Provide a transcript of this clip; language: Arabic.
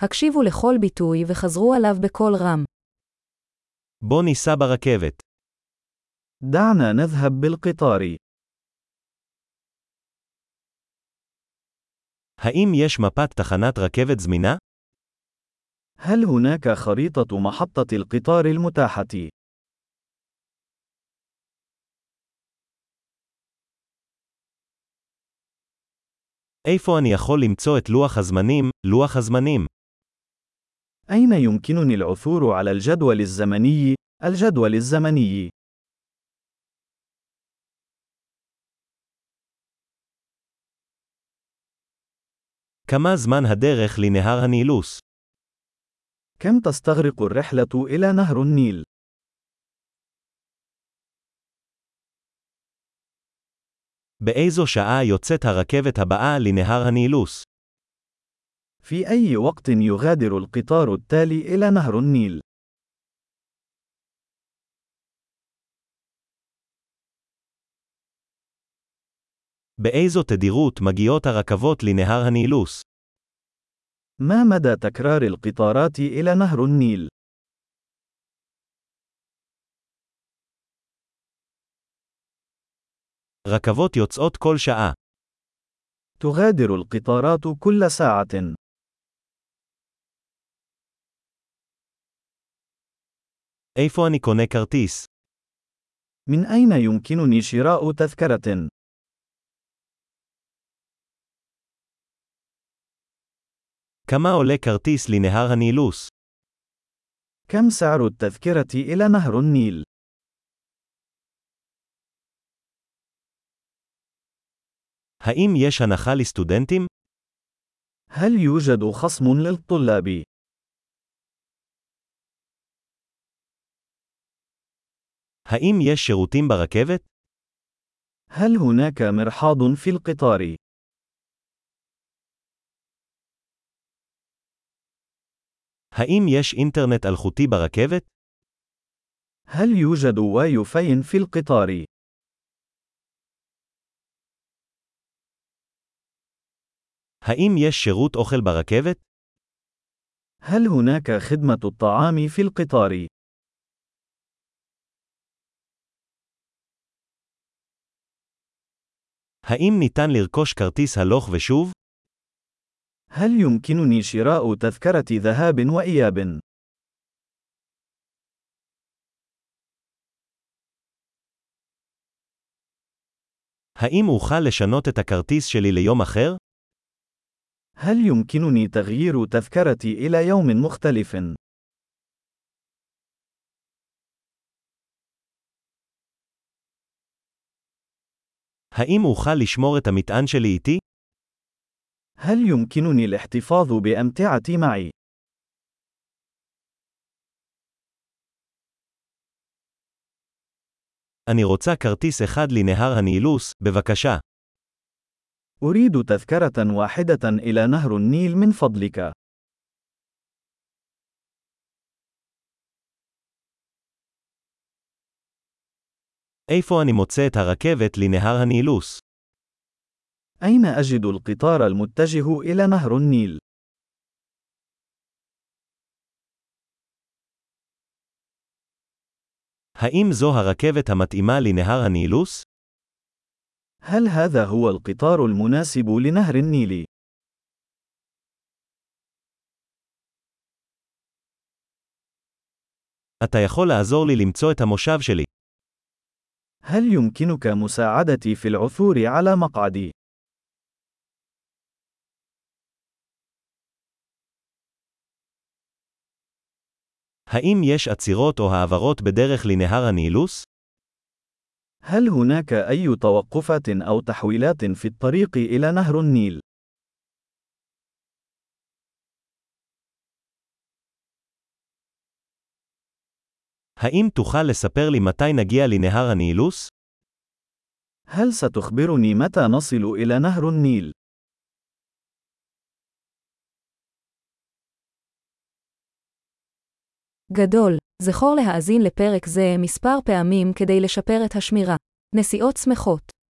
הקשיבו לכל ביטוי וחזרו עליו בקול רם. בוא ניסע ברכבת. دعنا نذهب بالقطار. האם יש מפת תחנת רכבת זמינה? هل هناك خريطة محطة القطار المتاحة؟ איפה אני יכול למצוא את לוח הזמנים, לוח הזמנים? أين يمكنني العثور على الجدول الزمني؟ الجدول الزمني. כמה זמן הדרך לנהר הנילוס? كم تستغرق الرحلة إلى نهر النيل؟ באיזו שעה יוצאת הרכבת הבאה לנהר הנילוס? في أي وقت يغادر القطار التالي إلى نهر النيل؟ באיזו תדירות מגיעות הרכבות לנהר הנילוס? ما مدى تكرار القطارات إلى نهر النيل؟ רכבות יוצאות כל שעה. تغادر القطارات كل ساعة. איפה אני קונה כרטיס? من أين يمكنني شراء تذكرة؟ כמה עולה כרטיס לנהר הנילוס? كم سعر التذكرة إلى نهر النيل؟ האם יש הנחה לסטודנטים? هل يوجد خصم للطلاب؟ האם יש שירותים ברכבת? هل هناك مرحاض في القطار؟ האם יש אינטרנט אלחוטי ברכבת? هل يوجد واي فاي في القطار؟ האם יש שירות אוכל ברכבת? هل هناك خدمة الطعام في القطار؟ האם ניתן לרכוש כרטיס הלוך ושוב? هل يمكنني شراء تذكرة ذهاب وإياب؟ האם אוכל לשנות את הכרטיס שלי ליום אחר? هل يمكنني تغيير تذكرتي إلى يوم مختلف؟ האם אוכל לשמור את המטען שלי איתי? هل يمكنني الاحتفاظ بأمتعتي معي؟ אני רוצה כרטיס אחד לנהר הנילוס, בבקשה. أريد تذكرة واحدة إلى نهر النيل من فضلك. איפה אני מוצא את הרכבת לנהר הנילוס? أين أجد القطار المتجه إلى نهر النيل؟ האם זו הרכבת המתאימה לנהר הנילוס? هل هذا هو القطار المناسب لنهر النيل؟ אתה יכול לעזור לי למצוא את המושב שלי. هل يمكنك مساعدتي في العثور على مقعدي؟ האם יש עצירות או העברות בדרך לנהר הנילוס? هل هناك أي توقفات أو تحويلات في الطريق إلى نهر النيل؟ האם תוכל לספר לי מתי נגיע לנהר הנילוס? هل ستخبرني متى نصل إلى نهر النيل؟ גדול, זכור להאזין לפרק זה מספר פעמים כדי לשפר את השמירה. נסיעות שמחות